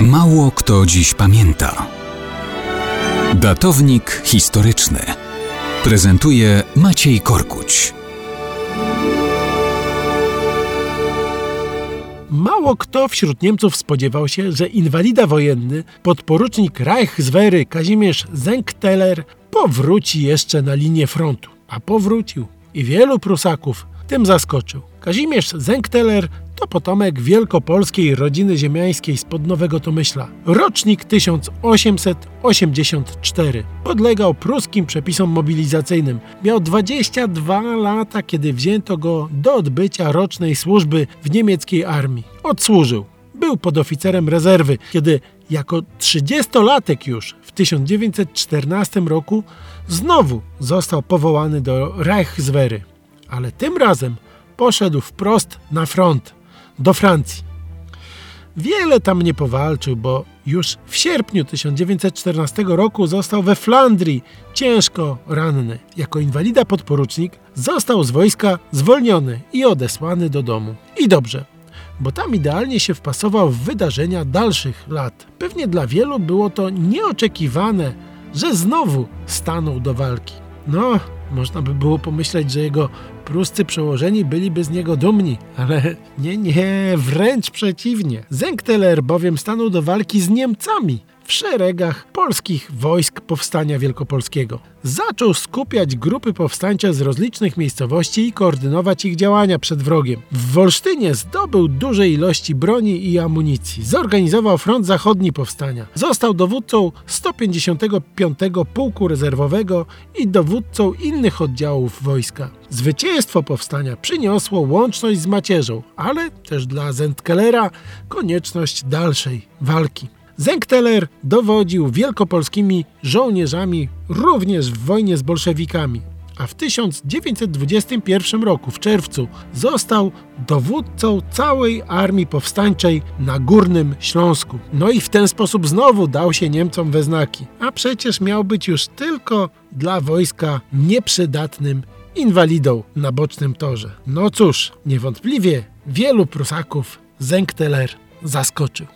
Mało kto dziś pamięta. Datownik historyczny prezentuje Maciej Korkuć. Mało kto wśród Niemców spodziewał się, że inwalida wojenny, podporucznik Reichswehry Kazimierz Zenkteller powróci jeszcze na linię frontu. A powrócił i wielu Prusaków tym zaskoczył. Kazimierz Zenkteller to potomek wielkopolskiej rodziny ziemiańskiej spod Nowego Tomyśla. Rocznik 1884. Podlegał pruskim przepisom mobilizacyjnym. Miał 22 lata, kiedy wzięto go do odbycia rocznej służby w niemieckiej armii. Odsłużył. Był podoficerem rezerwy, kiedy jako 30-latek już w 1914 roku znowu został powołany do Reichswehry. Ale tym razem poszedł wprost na front do Francji. Wiele tam nie powalczył, bo już w sierpniu 1914 roku został we Flandrii ciężko ranny. Jako inwalida podporucznik został z wojska zwolniony i odesłany do domu. I dobrze, bo tam idealnie się wpasował w wydarzenia dalszych lat. Pewnie dla wielu było to nieoczekiwane, że znowu stanął do walki. No, można by było pomyśleć, że jego pruscy przełożeni byliby z niego dumni, ale nie, nie, wręcz przeciwnie. Zenkteler bowiem stanął do walki z Niemcami w szeregach polskich wojsk powstania wielkopolskiego. Zaczął skupiać grupy powstańcze z rozlicznych miejscowości i koordynować ich działania przed wrogiem. W Wolsztynie zdobył duże ilości broni i amunicji. Zorganizował front zachodni powstania. Został dowódcą 155 Pułku Rezerwowego i dowódcą innych oddziałów wojska. Zwycięstwo powstania przyniosło łączność z macierzą, ale też dla Zentkelera konieczność dalszej walki. Zenkteler dowodził wielkopolskimi żołnierzami również w wojnie z bolszewikami, a w 1921 roku w czerwcu został dowódcą całej armii powstańczej na Górnym Śląsku. No i w ten sposób znowu dał się Niemcom we znaki, a przecież miał być już tylko dla wojska nieprzydatnym inwalidą na bocznym torze. No cóż, niewątpliwie wielu Prusaków Zenkteler zaskoczył.